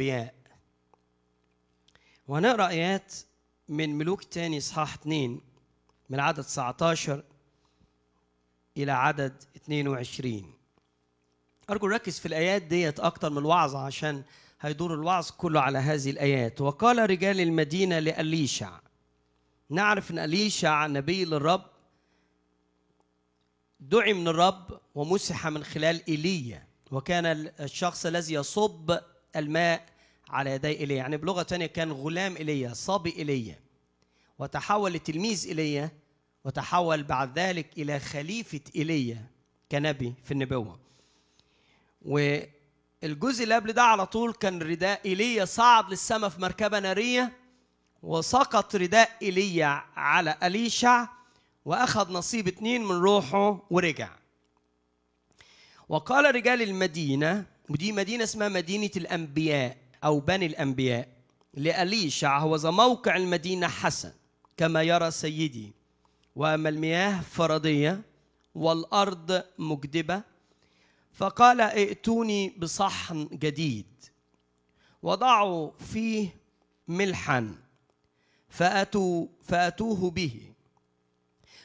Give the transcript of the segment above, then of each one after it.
الأنبياء. وهنقرأ آيات من ملوك تاني إصحاح 2 من عدد 19 إلى عدد 22 أرجو نركز في الآيات ديت أكتر من الوعظة عشان هيدور الوعظ كله على هذه الآيات. وقال رجال المدينة لأليشع نعرف أن أليشع نبي للرب دعي من الرب ومسح من خلال إيليا وكان الشخص الذي يصب الماء على يدي ايليا يعني بلغة ثانية كان غلام ايليا صبي ايليا وتحول لتلميذ ايليا وتحول بعد ذلك إلى خليفة ايليا كنبي في النبوة. والجزء اللي قبل ده على طول كان رداء ايليا صعد للسماء في مركبة نارية وسقط رداء ايليا على أليشع وأخذ نصيب اتنين من روحه ورجع. وقال رجال المدينة ودي مدينة اسمها مدينة الأنبياء أو بني الأنبياء. لاليشع هو موقع المدينة حسن كما يرى سيدي. وأما المياه فرضية والأرض مجدبه فقال ائتوني بصحن جديد. وضعوا فيه ملحا فاتوا فأتوه به.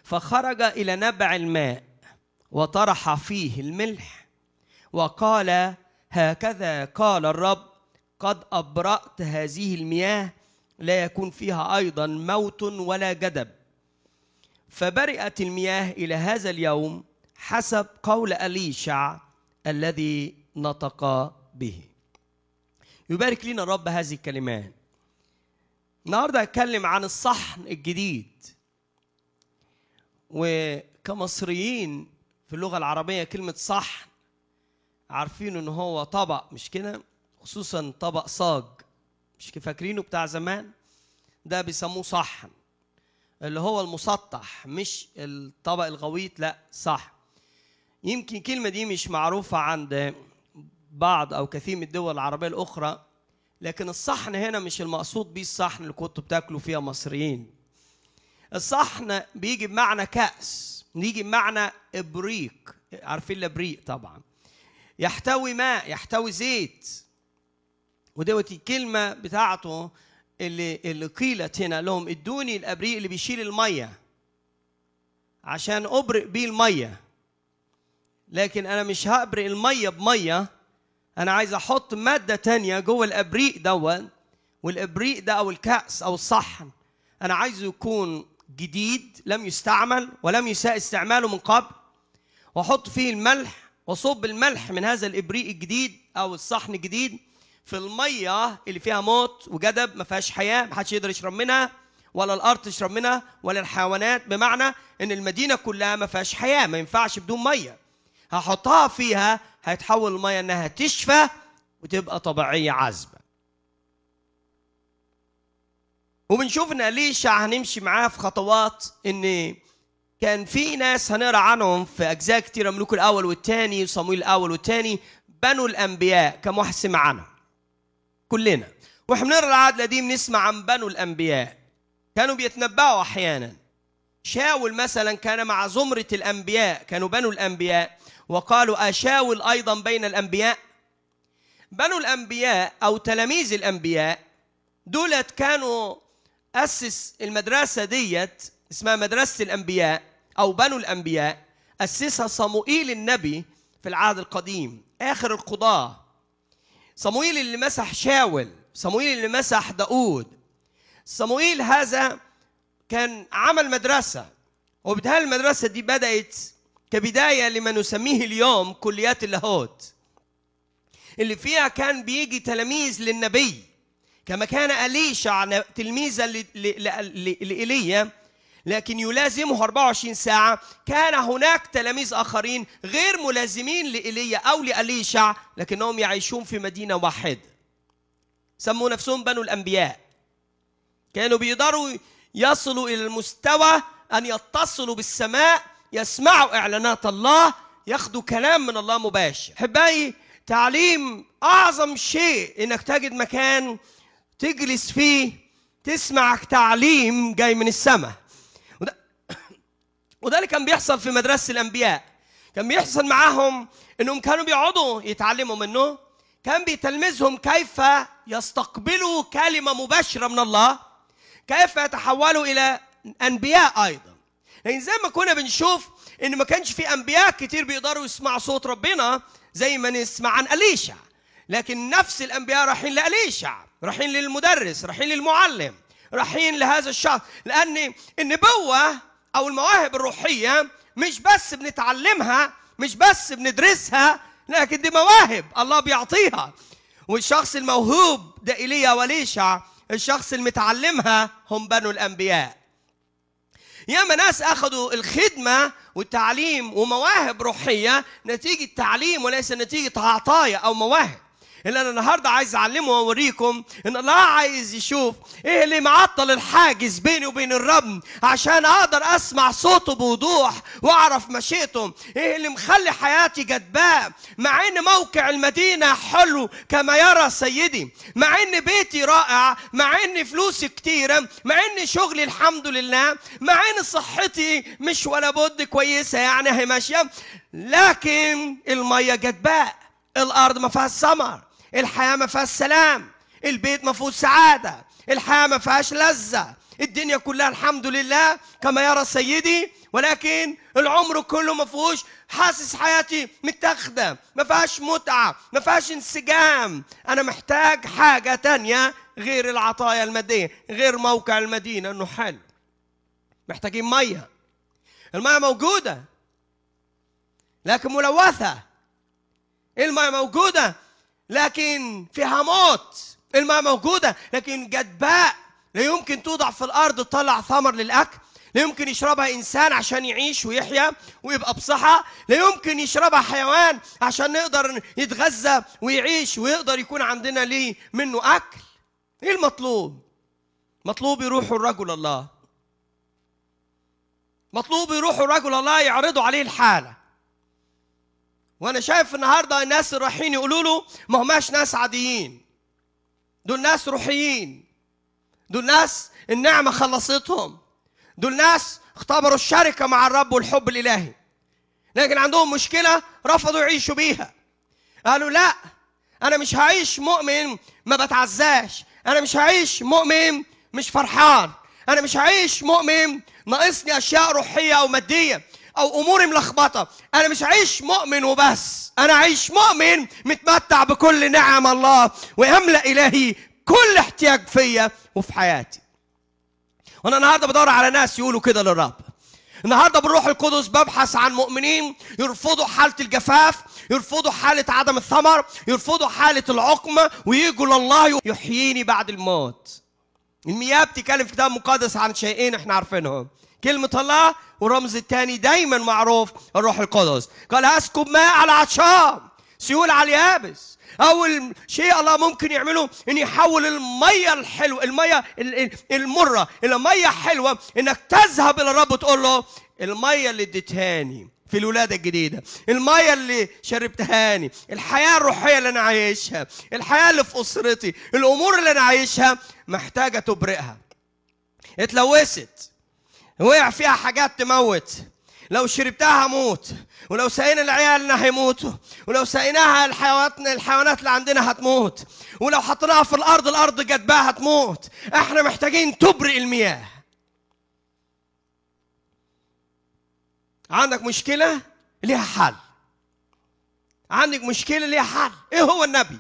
فخرج إلى نبع الماء وطرح فيه الملح وقال هكذا قال الرب قد أبرأت هذه المياه لا يكون فيها أيضا موت ولا جدب. فبرئت المياه إلى هذا اليوم حسب قول إليشع الذي نطق به. يبارك لنا الرب هذه الكلمات النهارده هتكلم عن الصحن الجديد. وكمصريين في اللغة العربية كلمة صحن عارفين إن هو طبق مش كده؟ خصوصا طبق صاج. مش فاكرينه بتاع زمان؟ ده بيسموه صحن. اللي هو المسطح مش الطبق الغويط لا صح. يمكن الكلمة دي مش معروفة عند بعض أو كثير من الدول العربية الأخرى لكن الصحن هنا مش المقصود بيه الصحن اللي كنتوا بتاكلوا فيها مصريين. الصحن بيجي بمعنى كأس يجي بمعنى إبريق. عارفين الإبريق طبعا. يحتوي ماء يحتوي زيت. ودوت الكلمة بتاعته اللي اللي قيلت هنا لهم ادوني الأبريق اللي بيشيل المية عشان أبرق بيه المية. لكن أنا مش هأبرق المية بمية أنا عايز أحط مادة تانية جوه الأبريق دوت. والأبريق ده أو الكأس أو الصحن أنا عايزه يكون جديد لم يستعمل ولم يساء استعماله من قبل. وأحط فيه الملح واصب الملح من هذا الإبريق الجديد أو الصحن الجديد في المية اللي فيها موت وجدب ما فيهاش حياة ما حدش يقدر يشرب منها ولا الأرض تشرب منها ولا الحيوانات. بمعنى إن المدينة كلها ما فيهاش حياة ما ينفعش بدون مية. هحطها فيها هيتحول المية إنها تشفى وتبقى طبيعية عذبة. وبنشوف إن أليشع هنمشي معاه في خطوات إن كان في ناس هنقرأ عنهم في أجزاء كتيرة ملوك الأول والثاني وصمويل الأول والثاني بنوا الأنبياء كم واحد سمع عنهم كلنا. وإحنا بنقرأ العهد القديم نسمع عن بنو الأنبياء. كانوا بيتنبأوا أحيانا. شاول مثلا كان مع زمرة الأنبياء كانوا بنو الأنبياء وقالوا أشاول أيضا بين الأنبياء؟ بنو الأنبياء أو تلاميذ الأنبياء دولت كانوا أسس المدرسة ديت اسمها مدرسة الأنبياء أو بنو الأنبياء اسسها صموئيل النبي في العهد القديم آخر القضاة. صموئيل اللي مسح شاول صموئيل اللي مسح داود. صموئيل هذا كان عمل مدرسة. وبالتالي المدرسة دي بدأت كبداية لما نسميه اليوم كليات اللاهوت. اللي فيها كان بيجي تلاميذ للنبي. كما كان أليشع تلميذا لإيليا لكن يلازمه 24 ساعة. كان هناك تلاميذ آخرين غير ملازمين لإيليا أو لأليشع لكنهم يعيشون في مدينة واحدة. سموا نفسهم بنو الأنبياء. كانوا بيقدروا يصلوا إلى المستوى أن يتصلوا بالسماء يسمعوا إعلانات الله ياخدوا كلام من الله مباشر. حبايبي تعليم أعظم شيء إنك تجد مكان تجلس فيه تسمع تعليم جاي من السماء. وده اللي كان بيحصل في مدرسة الأنبياء. كان بيحصل معاهم إنهم كانوا بيقعدوا يتعلموا منه. كان بيتلمذهم كيف يستقبلوا كلمة مباشرة من الله. كيف يتحولوا إلى أنبياء أيضا. لأن زي ما كنا بنشوف إن ما كانش في أنبياء كتير بيقدروا يسمعوا صوت ربنا زي ما نسمع عن أليشع. لكن نفس الأنبياء رايحين لأليشع رايحين للمدرس رايحين للمعلم رايحين لهذا الشخص. لأن النبوة أو المواهب الروحية مش بس بنتعلمها مش بس بندرسها لكن دي مواهب الله بيعطيها. والشخص الموهوب ده إيليا وليشع الشخص المتعلمها هم بنو الأنبياء. ياما ناس أخذوا الخدمة والتعليم ومواهب روحية نتيجة تعليم وليس نتيجة عطايا أو مواهب. اللي أنا النهارده عايز أعلمه وأوريكم إن الله عايز يشوف إيه اللي معطل الحاجز بيني وبين الرب عشان أقدر أسمع صوته بوضوح وأعرف مشيئته. إيه اللي مخلي حياتي جدباء مع إن موقع المدينة حلو كما يرى سيدي. مع إن بيتي رائع. مع إن فلوسي كتيره مع إن شغلي الحمد لله. مع إن صحتي مش ولا بد كويسة يعني هي ماشيه لكن المية جدباء الأرض ما فيهاش ثمر. الحياة ما فيهاش سلام البيت ما فيهوش سعادة الحياة ما فيهاش لذة الدنيا كلها الحمد لله كما يرى سيدي ولكن العمر كله ما فيهوش حاسس حياتي متاخدة ما فيهاش متعة ما فيهاش انسجام. أنا محتاج حاجة تانية غير العطايا الماديه غير موقع المدينة إنه حلو محتاجين مية. المية موجودة لكن ملوثة. الماء موجودة لكن فيها موت الماء موجودة لكن جدباء لا يمكن توضع في الأرض تطلع ثمر للأكل لا يمكن يشربها إنسان عشان يعيش ويحيا ويبقى بصحة لا يمكن يشربها حيوان عشان نقدر يتغذى ويعيش ويقدر يكون عندنا ليه منه أكل. إيه المطلوب؟ مطلوب يروحوا الرجل الله. مطلوب يروحوا الرجل الله يعرضوا عليه الحالة. وأنا شايف النهارده الناس اللي رايحين يقولوا له ما هماش ناس عاديين. دول ناس روحيين. دول ناس النعمة خلصتهم. دول ناس اختبروا الشركة مع الرب والحب الإلهي. لكن عندهم مشكلة رفضوا يعيشوا بيها. قالوا لا أنا مش هعيش مؤمن ما بتعزاش. أنا مش هعيش مؤمن مش فرحان. أنا مش هعيش مؤمن ناقصني أشياء روحية أو مادية. أو أموري ملخبطة. أنا مش عايش مؤمن وبس. أنا عايش مؤمن متمتع بكل نعم الله ويملا إلهي كل احتياج فيا وفي حياتي. وأنا النهارده بدور على ناس يقولوا كده للرب. النهارده بالروح القدس ببحث عن مؤمنين يرفضوا حالة الجفاف يرفضوا حالة عدم الثمر يرفضوا حالة العقم ويجوا لله يحييني بعد الموت. المياه بتتكلم في كتاب مقدس عن شيئين إحنا عارفينهم. كلمة الله والرمز الثاني دايما معروف الروح القدس. قال هسكب ماء على عطشان سيول على اليابس. أول شيء الله ممكن يعمله إن يحول المية الحلوة المية المرة إلى مية حلوة إنك تذهب إلى الرب وتقول له المية اللي اديتهاني في الولادة الجديدة المية اللي شربتهاني الحياة الروحية اللي أنا عايشها الحياة اللي في أسرتي الأمور اللي أنا عايشها محتاجة تبرئها. اتلوثت. وقع فيها حاجات تموت. لو شربتها هموت ولو سقينا لعيالنا هيموتوا ولو سقيناها الحيوانات الحيوانات اللي عندنا هتموت ولو حطيناها في الأرض الأرض جدبها هتموت إحنا محتاجين تبرئ المياه. عندك مشكلة؟ ليها حل. عندك مشكلة؟ ليها حل. إيه هو النبي؟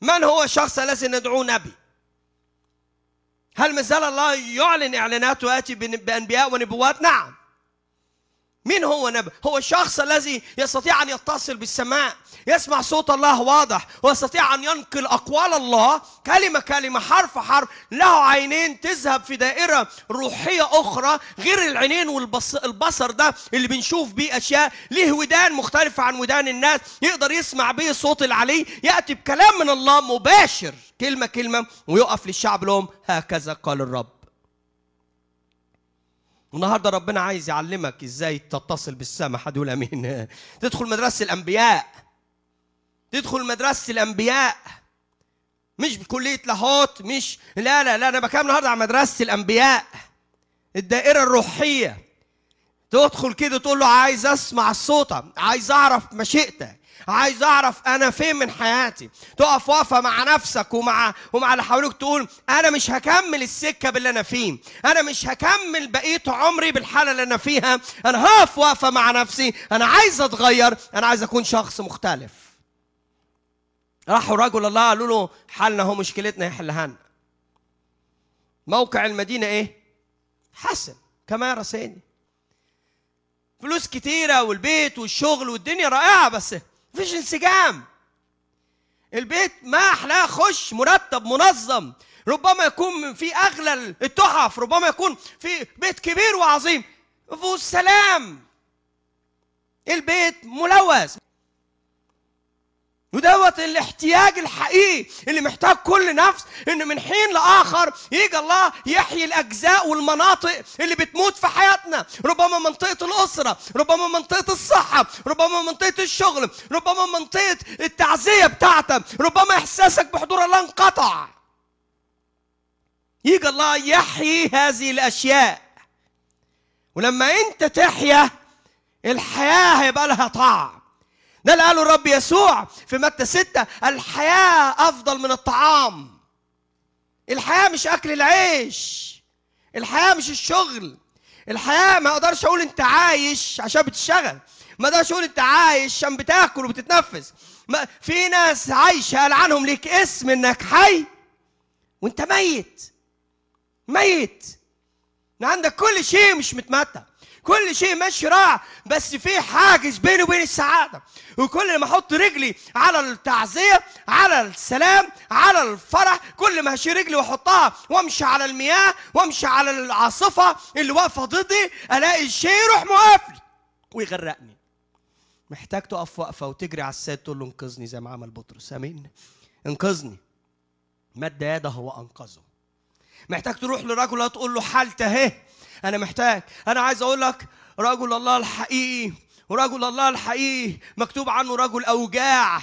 من هو الشخص الذي ندعوه نبي؟ هل ما زال الله يعلن اعلانات وياتي بأنبياء ونبوات؟ نعم. مين هو نبي؟ هو الشخص الذي يستطيع أن يتصل بالسماء، يسمع صوت الله واضح، ويستطيع أن ينقل أقوال الله. كلمة كلمة حرف حرف، له عينين تذهب في دائرة روحية أخرى غير العينين والبصر ده اللي بنشوف بيه أشياء، ليه ودان مختلفه عن ودان الناس، يقدر يسمع بيه صوت العلي، يأتي بكلام من الله مباشر. كلمة كلمة ويقف للشعب لهم. هكذا قال الرب. النهارده ربنا عايز يعلمك إزاي تتصل بالسماء حد يقول آمين. تدخل مدرسة الأنبياء. تدخل مدرسة الأنبياء. مش بكلية لاهوت مش لا لا لا أنا بكلم النهارده عن مدرسة الأنبياء. الدائرة الروحية. تدخل كده تقول له عايز أسمع صوتك عايز أعرف مشيئتك. عايز اعرف أنا فين من حياتي. تقف واقفة مع نفسك ومع ومع اللي حواليك تقول أنا مش هكمل السكة باللي أنا فيه. أنا مش هكمل بقية عمري بالحالة اللي أنا فيها. أنا هقف واقفة مع نفسي. أنا عايز اتغير. أنا عايز اكون شخص مختلف. راحوا رجل الله قالوا له حالنا هو مشكلتنا يحلها لنا موقع المدينة إيه؟ حسن. كما يرى سيدي. فلوس كتيرة والبيت والشغل والدنيا رائعة بس مفيش انسجام البيت ما أحلاه خش مرتب منظم. ربما يكون في أغلى التحف ربما يكون في بيت كبير وعظيم. مفيهوش سلام البيت ملوث. ودوت الاحتياج الحقيقي اللي محتاج كل نفس ان من حين لآخر يجي الله يحيي الأجزاء والمناطق اللي بتموت في حياتنا. ربما منطقة الأسرة ربما منطقة الصحة ربما منطقة الشغل ربما منطقة التعزية بتاعتك ربما إحساسك بحضور الله انقطع. يجي الله يحيي هذه الأشياء. ولما أنت تحيا الحياة هيبقى لها طعم. ده اللي قاله الرب يسوع في متى ستة؟ الحياة أفضل من الطعام. الحياة مش أكل العيش. الحياة مش الشغل. الحياة ما أقدرش أقول أنت عايش عشان بتشتغل. ما أقدرش أقول أنت عايش عشان بتاكل وبتتنفس. ما في ناس عايشة قال عنهم ليك اسم إنك حي وأنت ميت. ميت. عندك كل شيء مش متمتع. كل شيء ماشي راع بس في حاجز بيني وبين السعادة. وكل ما أحط رجلي على التعزية على السلام على الفرح كل ما هشيل رجلي وأحطها وأمشي على المياه وأمشي على العاصفة اللي واقفة ضدي ألاقي الشيء يروح موقفني ويغرقني. محتاج تقف وقفة وتجري على السيد تقول له انقذني زي ما عمل بطرس. امين انقذني. مد يده وانقذه محتاج تروح لرجل تقول له حالته أهي. أنا محتاج. أنا عايز أقول لك رجل الله الحقيقي ورجل الله الحقيقي مكتوب عنه رجل أوجاع.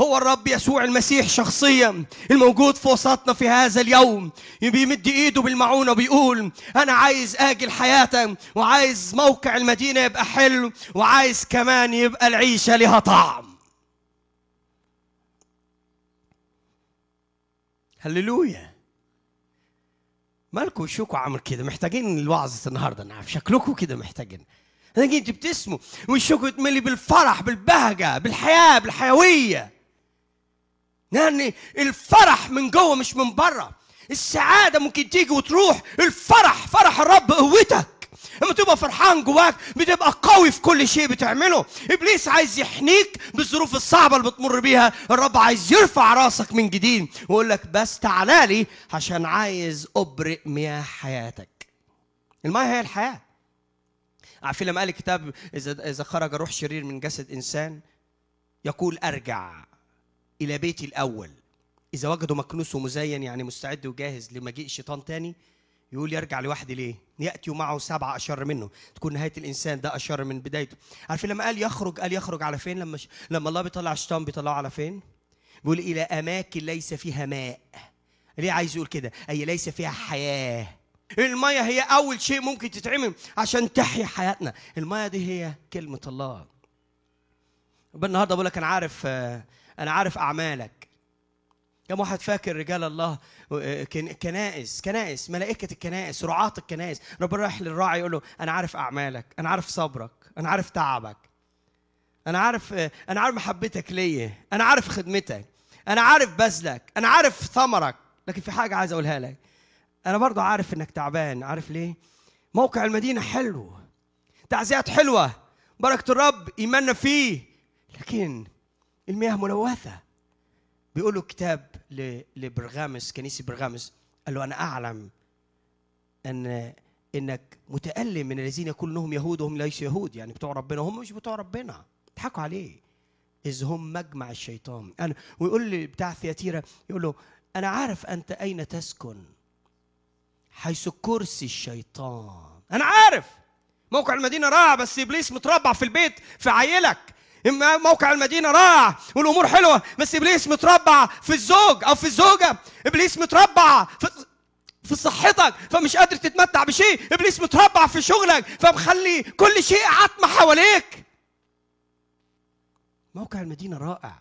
هو الرب يسوع المسيح شخصيا الموجود في وسطنا في هذا اليوم. بيمد إيده بالمعونة وبيقول أنا عايز آجل حياتك وعايز موقع المدينة يبقى حلو وعايز كمان يبقى العيشة لها طعم. هللويا. مالكم وشكوا عامل كده محتاجين الوعظة النهارده نعرف شكلكم كده محتاجين. محتاجين تبتسموا وشكوا يتملي بالفرح بالبهجة بالحياة بالحيوية. يعني الفرح من جوه مش من بره السعادة ممكن تيجي وتروح الفرح فرح الرب قوتك لما تبقى فرحان جواك بتبقى قوي في كل شيء بتعمله. إبليس عايز يحنيك بالظروف الصعبة اللي بتمر بيها. الرب عايز يرفع راسك من جديد ويقول لك بس تعالى لي عشان عايز أبرئ مياه حياتك. المياه هي الحياة. عارفين لما قال الكتاب إذا إذا خرج روح شرير من جسد إنسان يقول أرجع إلى بيتي الأول. إذا وجدوا مكنوس ومزين يعني مستعد وجاهز لمجيء الشيطان تاني يقول يرجع لوحدي ليه؟ يأتي معه سبعة أشر منه، تكون نهاية الإنسان ده أشر من بدايته. عارفين لما قال يخرج قال يخرج على فين؟ لما ش... لما الله بيطلع الشيطان بيطلعه على فين؟ بيقول إلى اماكن ليس فيها ماء. ليه عايز يقول كده؟ أي ليس فيها حياة. المية هي أول شيء ممكن تتعمل عشان تحيا حياتنا، المية دي هي كلمة الله. النهارده بقول لك أنا عارف أنا عارف أعمالك كم واحد فاكر رجال الله كنائس كنائس ملائكة الكنائس رعاة الكنائس. ربنا رايح للراعي يقول له أنا عارف أعمالك أنا عارف صبرك أنا عارف تعبك أنا عارف أنا عارف محبتك ليا أنا عارف خدمتك أنا عارف بذلك أنا عارف ثمرك. لكن في حاجة عايز أقولها لك. أنا برضو عارف إنك تعبان. عارف ليه؟ موقع المدينة حلو. تعزيات حلوة. بركة الرب إيماننا فيه. لكن المياه ملوثة. بيقولوا كتاب لبرغامس كنيسة برغامس قال له أنا أعلم أن إنك متألم من الذين كلهم يهود وهم ليسوا يهود يعني بتوع ربنا هم مش بتوع ربنا اضحكوا عليه. إذ هم مجمع الشيطان. أنا ويقول لي بتاع ثياتيرا يقول له أنا عارف أنت أين تسكن حيث كرسي الشيطان. أنا عارف! موقع المدينة رائع بس إبليس متربع في البيت في عيلك. موقع المدينة رائع والأمور حلوة بس إبليس متربع في الزوج أو في الزوجة. إبليس متربع في في صحتك فمش قادر تتمتع بشيء. إبليس متربع في شغلك فمخلي كل شيء عتمة حواليك. موقع المدينة رائع.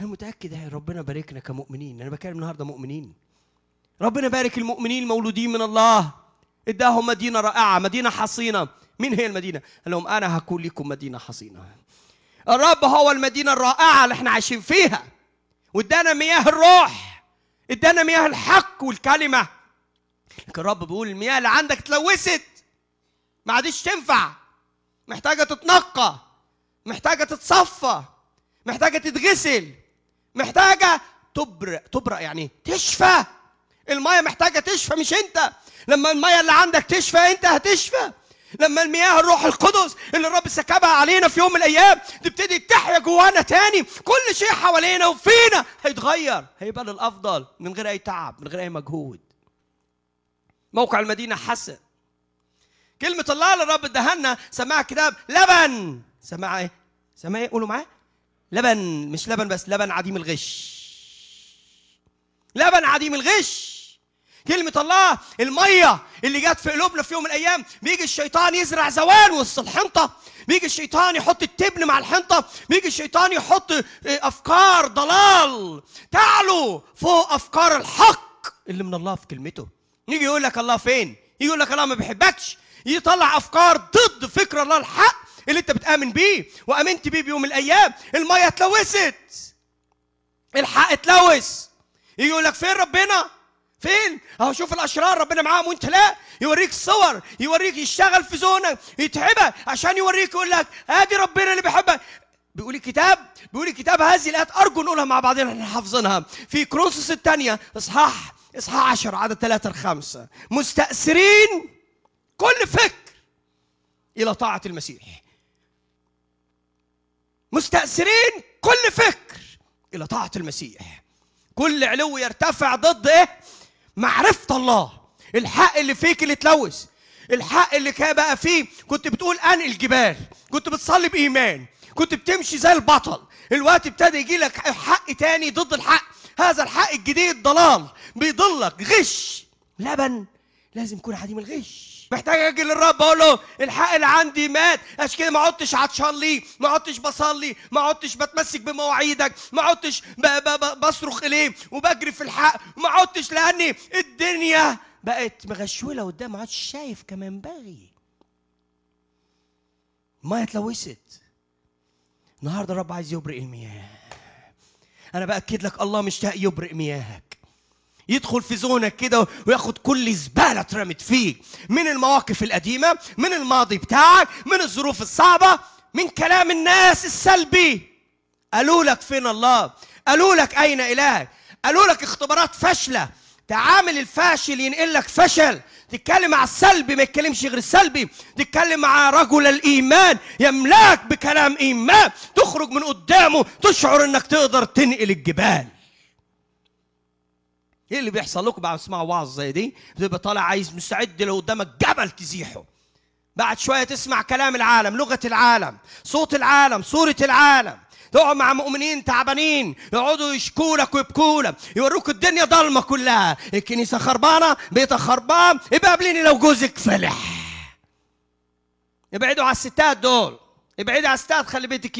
أنا متأكد يا ربنا باركنا كمؤمنين. أنا بكلم النهارده مؤمنين. ربنا بارك المؤمنين المولودين من الله. إداهم مدينة رائعة مدينة حصينة. مين هي المدينة؟ قال لهم أنا هكون لكم مدينة حصينة. الرب هو المدينة الرائعة اللي إحنا عايشين فيها. وإدانا مياه الروح. إدانا مياه الحق والكلمة. لكن الرب بيقول المياه اللي عندك اتلوثت. ما عادش تنفع. محتاجة تتنقى. محتاجة تتصفى. محتاجة تتغسل. محتاجة تبرق تبرق يعني تشفى. الميه محتاجة تشفى مش أنت. لما الميه اللي عندك تشفى أنت هتشفى. لما المياه الروح القدس اللي الرب سكبها علينا في يوم من الأيام تبتدي تحيا جوانا تاني كل شيء حوالينا وفينا هيتغير هيبقى للأفضل من غير أي تعب من غير أي مجهود. موقع المدينة حسن. كلمة الله اداها لنا سماها كتاب لبن. سماها إيه؟ سماها إيه؟ قولوا معايا. لبن مش لبن بس لبن عديم الغش. لبن عديم الغش. كلمة الله المية اللي جت في قلوبنا في يوم من الأيام بيجي الشيطان يزرع زوال وسط الحنطة بيجي الشيطان يحط التبن مع الحنطة بيجي الشيطان يحط أفكار ضلال. تعلو فوق أفكار الحق اللي من الله في كلمته. يجي يقول لك الله فين؟ يجي يقول لك الله ما بيحبكش. يطلع أفكار ضد فكر الله الحق اللي أنت بتآمن بيه وآمنت بيه بيوم من الأيام. المية اتلوثت. الحق اتلوث. يجي يقول لك فين ربنا؟ فين؟ اهو شوف الأشرار ربنا معاهم وانت لا. يوريك صور يوريك يشتغل في زونك يتعبك عشان يوريك يقول لك آدي ربنا اللي بيحبك بيقول الكتاب بيقول الكتاب هذه الآيات أرجو نقولها مع بعضنا إحنا حافظينها. في كرونسوس الثانية إصحاح إصحاح 10 عدد 3 5 مستأثرين كل فكر إلى طاعة المسيح. مستأثرين كل فكر إلى طاعة المسيح. كل علو يرتفع ضد إيه؟ معرفة الله. الحق اللي فيك اللي اتلوث. الحق اللي كان بقى فيه كنت بتقول أن الجبال. كنت بتصلي بإيمان. كنت بتمشي زي البطل. الوقت ابتدى يجي لك حق تاني ضد الحق. هذا الحق الجديد ضلال. بيضلك غش. لبن لازم يكون عديم الغش. محتاج أجي للرب أقول له الحق اللي عندي مات. عشان كده ما عدتش عطشان ليه ما عدتش بصلي ما عدتش بتمسك بمواعيدك ما عدتش بصرخ اليه وبجري في الحق ما عدتش لاني الدنيا بقت مغشولة قدام ما عدتش شايف كما ينبغي ما اتلوثت. النهارده الرب عايز يبرق المياه. أنا بأكد لك الله مشتاق يبرق مياهك. يدخل في زونك كده وياخد كل زبالة اترمت فيك. من المواقف القديمة من الماضي بتاعك من الظروف الصعبة من كلام الناس السلبي. قالوا لك فين الله؟ قالوا لك أين إلهك؟ قالوا لك اختبارات فاشلة. تعامل الفاشل ينقل لك فشل. تتكلم مع السلبي ما يتكلمش غير السلبي. تتكلم مع رجل الإيمان يملاك بكلام إيمان. تخرج من قدامه تشعر إنك تقدر تنقل الجبال. إيه اللي بيحصل لكم بعد تسمعوا وعظ زي دي؟ بتبقى طالع عايز مستعد لو قدامك جبل تزيحه. بعد شوية تسمع كلام العالم لغة العالم صوت العالم صورة العالم. تقعد مع مؤمنين تعبانين يقعدوا يشكوا لك ويبكوا لك يوروك الدنيا ضلمة كلها. الكنيسة خربانة بيتك خربان يبقى قابليني لو جوزك فلح. ابعدوا على الستات دول. ابعدوا على الستات خلي بيتك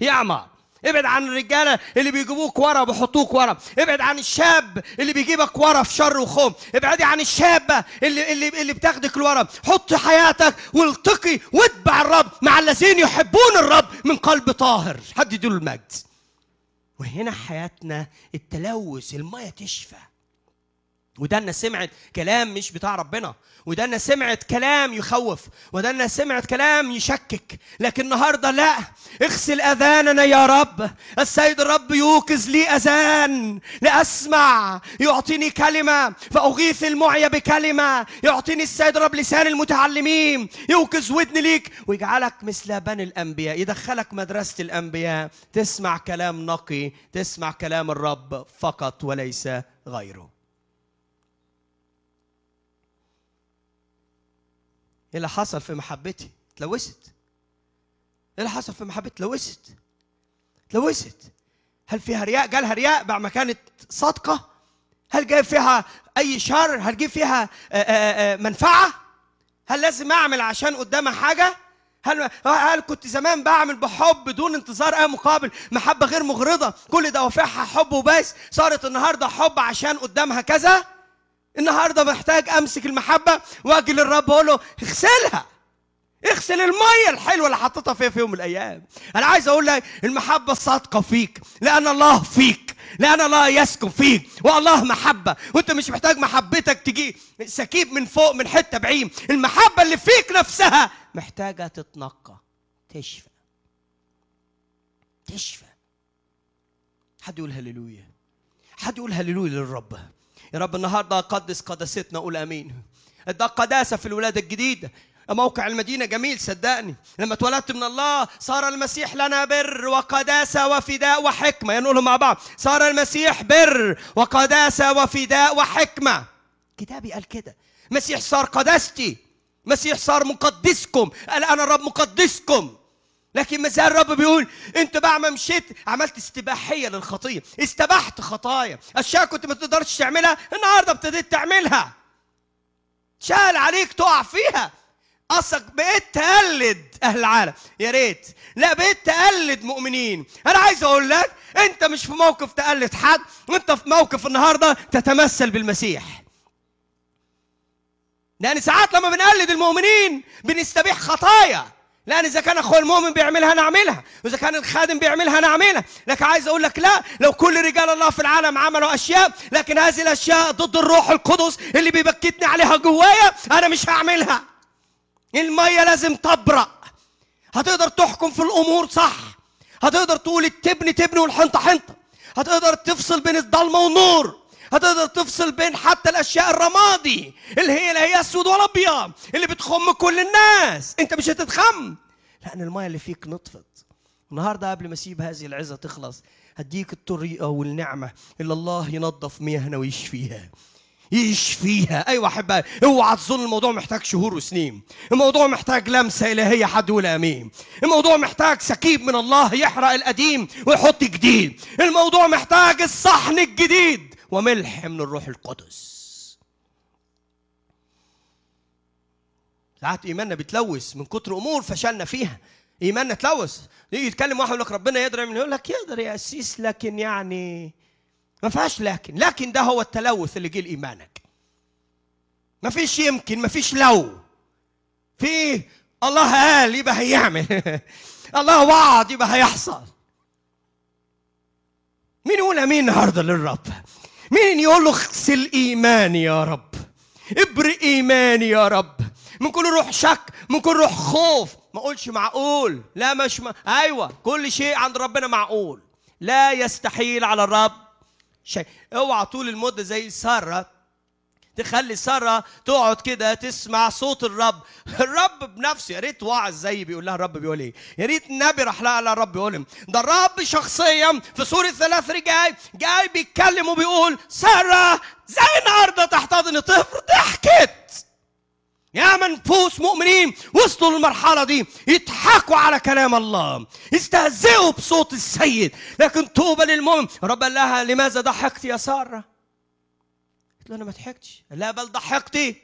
يعمر ابعد عن الرجالة اللي بيجيبوك ورا وبيحطوك ورا. ابعد عن الشاب اللي بيجيبك ورا في شر وخوف. ابعدي عن الشابة اللي اللي اللي بتاخدك لورا. حط حياتك والتقي واتبع الرب مع الذين يحبون الرب من قلب طاهر. حد يديله المجد. وهنا حياتنا التلوث المية تشفى. ودانا سمعت كلام مش بتاع ربنا ودانا سمعت كلام يخوف ودانا سمعت كلام يشكك لكن النهارده لا. اغسل أذاننا يا رب. السيد الرب يوقظ لي أذان لأسمع. يعطيني كلمة فأغيث المعي بكلمة. يعطيني السيد الرب لسان المتعلمين. يوقظ ودني ليك. ويجعلك مثل بني الأنبياء. يدخلك مدرسة الأنبياء. تسمع كلام نقي تسمع كلام الرب فقط وليس غيره. إيه اللي حصل في محبتي؟ اتلوثت. إيه اللي حصل في محبتي؟ اتلوثت. اتلوثت. هل فيها رياء؟ جالها رياء بعد ما كانت صادقه هل جاي فيها أي شر؟ هل جاي فيها آه، آه، آه، منفعة؟ هل لازم أعمل عشان قدامها حاجة؟ هل هل كنت زمان بعمل بحب بدون انتظار أي مقابل؟ محبة غير مغرضة. كل دوافعها حب وبس. صارت النهارده حب عشان قدامها كذا؟ النهارده محتاج أمسك المحبة وأجي للرب أقول له اغسلها. اغسل المية الحلوة اللي حطيتها فيها في يوم من الأيام. أنا عايز أقول لك المحبة الصادقه فيك لأن الله فيك لأن الله يسكن فيك والله محبة. وأنت مش محتاج محبتك تجي سكيب من فوق من حتة بعيد. المحبة اللي فيك نفسها محتاجة تتنقى تشفى. تشفى. حد يقول هللويا؟ حد يقول هللويا للرب؟ يا رب النهارده قدس قداستنا قول آمين. ده قداسة في الولادة الجديدة. موقع المدينة جميل صدقني. لما اتولدت من الله صار المسيح لنا بر وقداسة وفداء وحكمة. ينقولهم مع بعض. صار المسيح بر وقداسة وفداء وحكمة. كتابي قال كده. مسيح صار قداستي. مسيح صار مقدسكم. قال أنا الرب مقدسكم. لكن ما زال الرب بيقول انت بعد ما مشيت عملت استباحية للخطية. استبحت خطايا. أشياء كنت ما تقدرش تعملها النهارده ابتديت تعملها. شال عليك تقع فيها. أصلك بقيت تقلد أهل العالم. يا ريت. لا بقيت تقلد مؤمنين. أنا عايز أقول لك أنت مش في موقف تقلد حد وانت في موقف النهارده تتمثل بالمسيح. لأن ساعات لما بنقلد المؤمنين بنستبيح خطايا. لأن إذا كان اخويا المؤمن بيعملها نعملها وإذا كان الخادم بيعملها نعملها. لكن عايز أقول لك لا لو كل رجال الله في العالم عملوا أشياء لكن هذه الأشياء ضد الروح القدس اللي بيبكتني عليها جوايا أنا مش هعملها. المية لازم تبرق هتقدر تحكم في الأمور صح. هتقدر تقول التبن تبن والحنطة حنطة. هتقدر تفصل بين الضلمة والنور. هتقدر تفصل بين حتى الأشياء الرمادي اللي هي لا هي أسود ولا أبيض اللي بتخم كل الناس. أنت مش هتتخم. لأن المية اللي فيك نطفت. النهارده قبل ما أسيب هذه العظه تخلص هديك الطريقة والنعمة اللي الله ينظف مياهنا ويشفيها. يشفيها. أيوه أحبائي أوعى تظن الموضوع محتاج شهور وسنين. الموضوع محتاج لمسة إلهية حد يقول أمين. الموضوع محتاج سكيب من الله يحرق القديم ويحط جديد. الموضوع محتاج الصحن الجديد. وملح من الروح القدس. ساعات إيماننا بيتلوث من كتر أمور فشلنا فيها. إيماننا اتلوث يجي يتكلم واحد يقول لك ربنا يقدر يعمل يقول لك يقدر يا أسيس لكن يعني ما فيهاش لكن. لكن ده هو التلوث اللي جه لإيمانك. ما فيش يمكن ما فيش لو. في الله قال يبقى هيعمل. الله وعد يبقى هيحصل. مين يقول أمين النهارده للرب؟ مين يقول له اغسل إيماني يا رب؟ ابرئ إيماني يا رب. من كل روح شك من كل روح خوف. ما اقولش معقول. لا مش ما. أيوه كل شيء عند ربنا معقول. لا يستحيل على الرب شيء. اوعى طول المدة زي سارة تخلي سارة تقعد كده تسمع صوت الرب. الرب بنفسه يا ريت واعظ زي بيقول لها الرب بيقول إيه؟ يا ريت النبي راح لها الرب بيقول ده الرب شخصيا في سورة ثلاث رجال جاي بيتكلم وبيقول سارة زي النهارده تحتضن طفل ضحكت. يا منفوس مؤمنين وصلوا للمرحلة دي يضحكوا على كلام الله يستهزئوا بصوت السيد. لكن طوبى للمؤمن. رب قال لها لماذا ضحكت يا سارة؟ قلت له أنا ما ضحكتش لا بل ضحكتي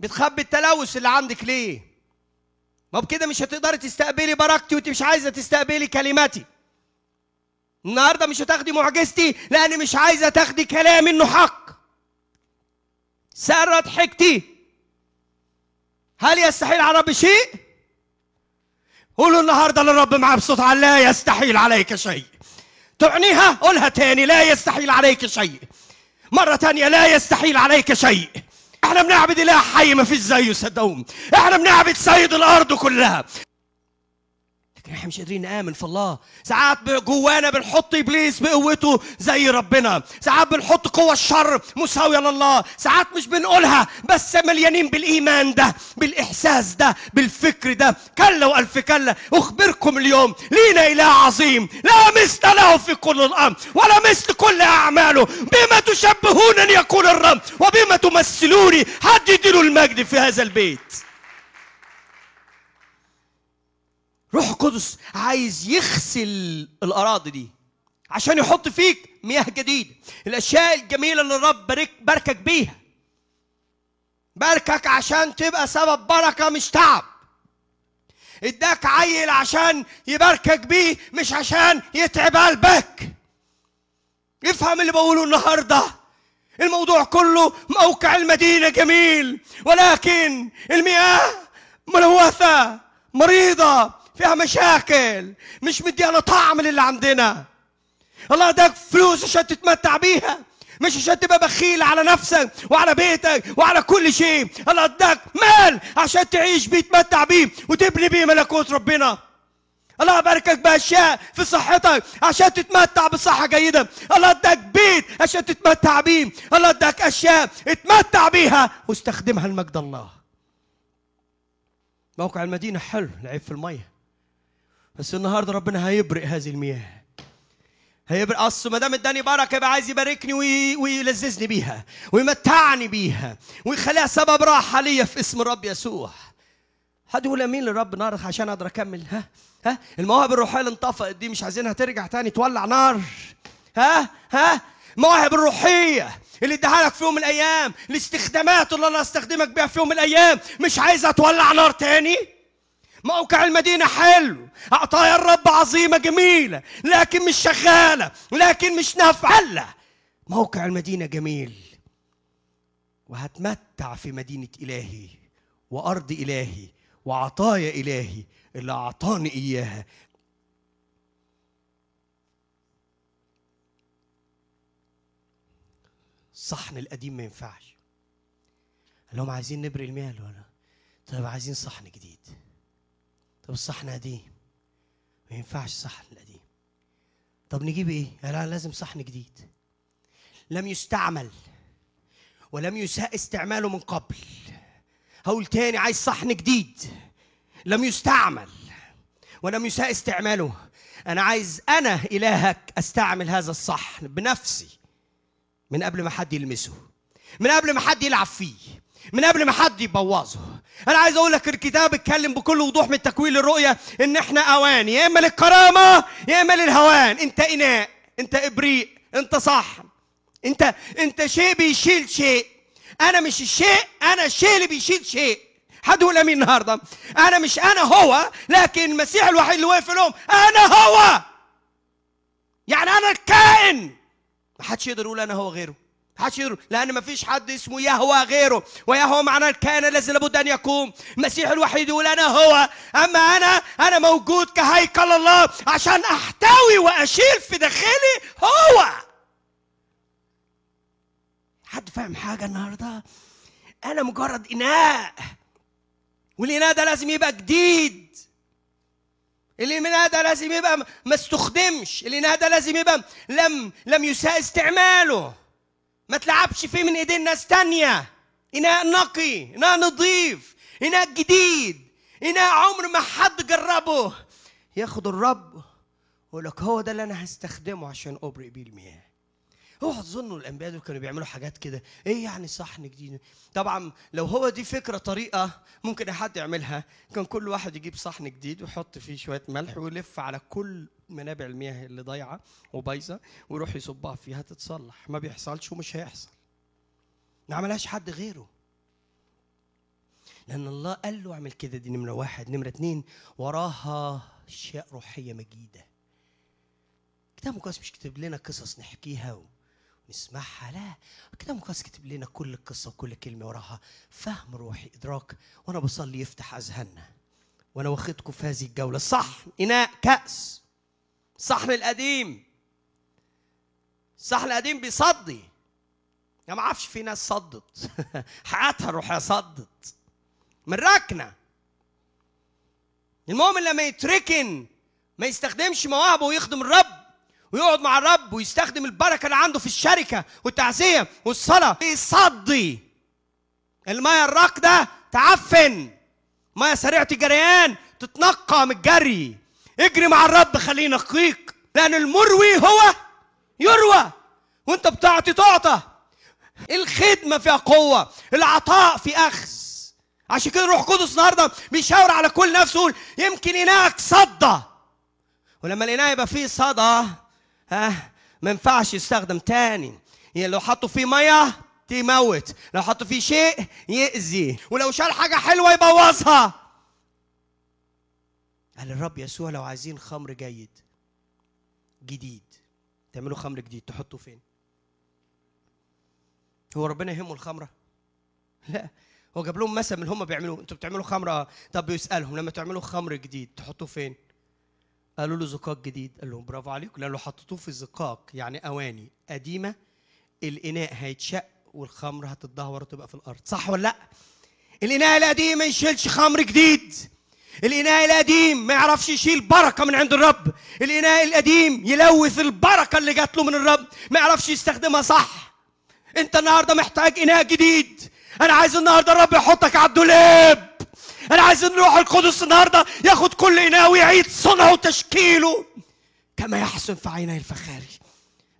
بتخبي التلوث اللي عندك ليه ما بكده مش هتقدري تستقبلي بركتي وانت مش عايزة تستقبلي كلماتي النهارده مش هتاخدي معجزتي لأني مش عايزة تاخدي كلامي إنه حق سارة ضحكتي هل يستحيل على الرب شيء؟ قولوا النهارده للرب معاه بصوت لا يستحيل عليك شيء. تعنيها قولها تاني لا يستحيل عليك شيء. مرة تانية لا يستحيل عليك شيء. إحنا بنعبد إله حي ما فيش زيه صدقوني. إحنا بنعبد سيد الأرض كلها. لكن إحنا مش قادرين نآمن في الله. ساعات جوانا بنحط إبليس بقوته زي ربنا. ساعات بنحط قوة الشر مساوية لله. ساعات مش بنقولها بس مليانين بالإيمان ده بالإحساس ده بالفكر ده. كلا وألف كلا أخبركم اليوم لينا إله عظيم. لا مثل له في كل الامر ولا مثل كل أعماله. بما تشبهونني يقول الرب وبما تمثلوني حد يديله المجد في هذا البيت. روح القدس عايز يغسل الأراضي دي عشان يحط فيك مياه جديده الأشياء الجميلة اللي الرب بارك باركك بيها. باركك عشان تبقى سبب بركة مش تعب. اداك عيل عشان يباركك بيه مش عشان يتعب قلبك. افهم اللي بقوله النهارده. الموضوع كله موقع المدينة جميل ولكن المياه ملوثة مريضة فيها مشاكل مش مديانا طعم للي عندنا. الله اداك فلوس عشان تتمتع بيها مش عشان تبقى بخيل على نفسك وعلى بيتك وعلى كل شيء. الله اداك مال عشان تعيش بيه تمتع بيه وتبني بيه ملكوت ربنا. الله يباركك بأشياء في صحتك عشان تتمتع بصحة جيدة. الله اداك بيت عشان تتمتع بيه. الله اداك أشياء اتمتع بيها واستخدمها لمجد الله. موقع المدينة حلو العيب في المية. بس النهارده ربنا هيبرق هذه المياه. هيبرق. أصل ما دام اداني بركة يبقى عايز يباركني وي... ويلذذني بيها ويمتعني بيها ويخليها سبب راحة ليا في اسم الرب يسوع. حد يقول امين للرب نار عشان أقدر أكمل. ها؟ ها؟ المواهب الروحية اللي انطفأت دي مش عايزينها ترجع تاني تولع نار. ها؟ ها؟ المواهب الروحية اللي اداها لك في يوم من الأيام الاستخدامات اللي الله أستخدمك بيها في يوم من الأيام مش عايزها تولع نار تاني؟ موقع المدينة حلو. عطايا الرب عظيمة جميلة لكن مش شغالة لكن مش نافعة موقع المدينة جميل. وهتمتع في مدينة إلهي وأرض إلهي وعطايا إلهي اللي أعطاني إياها. الصحن القديم ما ينفعش. قال لهم عايزين نبري المياه ولا؟ طيب عايزين صحن جديد. طب الصحن قديم. ما ينفعش الصحن القديم طب نجيب إيه؟ لا لازم صحن جديد. لم يستعمل ولم يساء استعماله من قبل. هقول تاني عايز صحن جديد. لم يستعمل ولم يساء استعماله. أنا عايز أنا إلهك أستعمل هذا الصحن بنفسي من قبل ما حد يلمسه من قبل ما حد يلعب فيه. من قبل ما حد يبوظه. أنا عايز أقول لك الكتاب اتكلم بكل وضوح من تكوين للرؤيه إن إحنا اواني يا إما للكرامة يا إما للهوان. أنت إناء أنت ابريق أنت صحن أنت أنت شيء بيشيل شيء. أنا مش الشيء أنا الشيء اللي بيشيل شيء. حد يقول أمين النهارده؟ أنا مش أنا هو لكن المسيح الوحيد اللي واقف لهم أنا هو. يعني أنا الكائن. ما حدش يقدر يقول أنا هو غيره. حدش يقدر لأن ما فيش حد اسمه يهوى غيره. ويهوى معناه الكائن الذي لابد أن يقوم. المسيح الوحيد يقول أنا هو. أما أنا أنا موجود كهيكل الله عشان أحتوي وأشيل في داخلي هو. حد فاهم حاجة النهارده؟ أنا مجرد إناء. والإناء ده لازم يبقى جديد. الإناء ده لازم يبقى ما استخدمش. الإناء ده لازم يبقى لم لم يساء استعماله. ما تلعبش فيه من ايدين ناس تانية. اناء نقي اناء نظيف اناء جديد اناء عمر ما حد جربه. ياخد الرب يقول لك هو ده اللي أنا هستخدمه عشان أبرئ بيه المياه. اوعى تظنوا الأنبياء دول كانوا بيعملوا حاجات كده. إيه يعني صحن جديد طبعا لو هو دي فكرة طريقة ممكن حد يعملها. كان كل واحد يجيب صحن جديد ويحط فيه شوية ملح ويلف على كل منابع المياه اللي ضايعة وبايظة ويروح يصبها فيها تتصلح. ما بيحصلش ومش هيحصل. ما عملهاش حد غيره. لأن الله قال له اعمل كده دي نمرة واحد. نمرة اتنين وراها أشياء روحية مجيدة. كتاب المقدس مش كتب لنا قصص نحكيها ونسمعها لا الكتاب المقدس كتب لنا كل قصة وكل كلمة وراها. فهم روحي إدراك. وأنا بصلي يفتح أذهاننا. وأنا واخدكم في هذه الجولة. صحن إناء كأس. الصحن القديم. الصحن القديم بيصدي. يا ما أعرفش في ناس صدت. حياتها الروحية صدت. من ركنة. المؤمن لما يتركن ما يستخدمش مواهبه ويخدم الرب. ويقعد مع الرب ويستخدم البركة اللي عنده في الشركة والتعزية والصلاة. يصدي. الميه الراكده تعفن. ميه سريعه الجريان تتنقى من الجري. اجري مع الرب خليه ينقيك لأن المروي هو يروى. وانت بتعطي تعطى. الخدمة فيها قوة العطاء في أخذ. عشان كده الروح القدس النهاردة بيشاور على كل نفسه يقول يمكن إناءك صدى. ولما الإناء يبقى فيه صدى ها؟ ما ينفعش يستخدم تاني. يعني لو حطوا فيه مية تموت. لو حطوا فيه شيء يأذي. ولو شال حاجة حلوة يبوظها. قال الرب يسوع لو عايزين خمر جيد جديد. تعملوا خمر جديد تحطوا فين؟ هو ربنا يهمه الخمرة؟ لا. هو جاب لهم مثل من هم بيعملوا أنتوا بتعملوا خمرة؟ طب بيسالهم لما تعملوا خمر جديد تحطوه فين؟ قالوا له زقاق جديد. قال لهم برافو عليكم. لأن لو حطيتوه في الزقاق يعني أواني قديمة الإناء هيتشق والخمر هتتدهور وتبقى في الأرض. صح ولا لأ؟ الإناء القديم ما يشيلش خمر جديد. الإناء القديم ما يعرفش يشيل بركة من عند الرب. الإناء القديم يلوث البركة اللي جات له من الرب. ما يعرفش يستخدمها صح. أنت النهاردة محتاج إناء جديد. أنا عايز النهاردة الرب يحطك على الدولاب. أنا عايز الروح القدس النهاردة ياخد كل إناء ويعيد صنعه وتشكيله. كما يحسن في عيني الفخاري.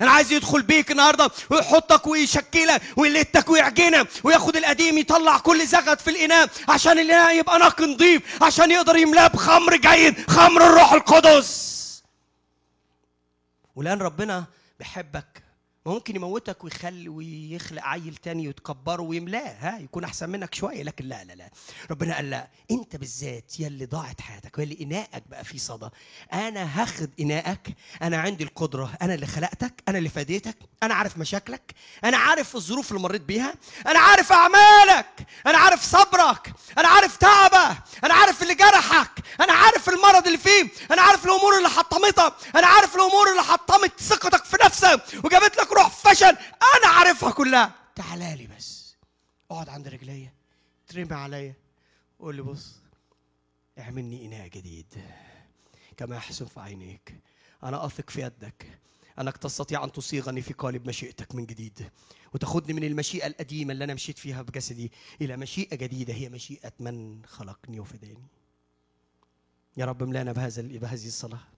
أنا عايز يدخل بيك النهارده ويحطك ويشكلك ويلتك ويعجنك وياخد القديم يطلع كل زغط في الإناء عشان الإناء يبقى نقي نظيف عشان يقدر يملاه بخمر جيد خمر الروح القدس. ولأن ربنا بيحبك ممكن يموتك ويخلي ويخلق عيل تاني ويتكبره ويملاه ها يكون أحسن منك شوية لكن لا لا لا. ربنا قال لا أنت بالذات يا اللي ضاعت حياتك ويا اللي إناءك بقى فيه صدى. أنا هاخد إناءك أنا عندي القدرة أنا اللي خلقتك أنا اللي فديتك أنا عارف مشاكلك أنا عارف الظروف اللي مريت بيها أنا عارف أعمالك أنا عارف صبرك أنا عارف تعبك أنا عارف اللي جرحك أنا عارف المرض اللي فيه أنا عارف الأمور اللي حطمتك أنا عارف الأمور اللي حطمت ثقتك في نفسك وجابت لك روح فشل. أنا عارفها كلها. تعالى لي بس. اقعد عند رجليا. ترمي عليا. قول لي بص. اعملني إناء جديد. كما يحسن في عينيك. أنا أثق في يدك. أنك تستطيع أن تصيغني في قالب مشيئتك من جديد. وتاخذني من المشيئة القديمه اللي أنا مشيت فيها بجسدي إلى مشيئة جديدة. هي مشيئة من خلقني وفداني. يا رب املأنا بهذا بهذه الصلاة.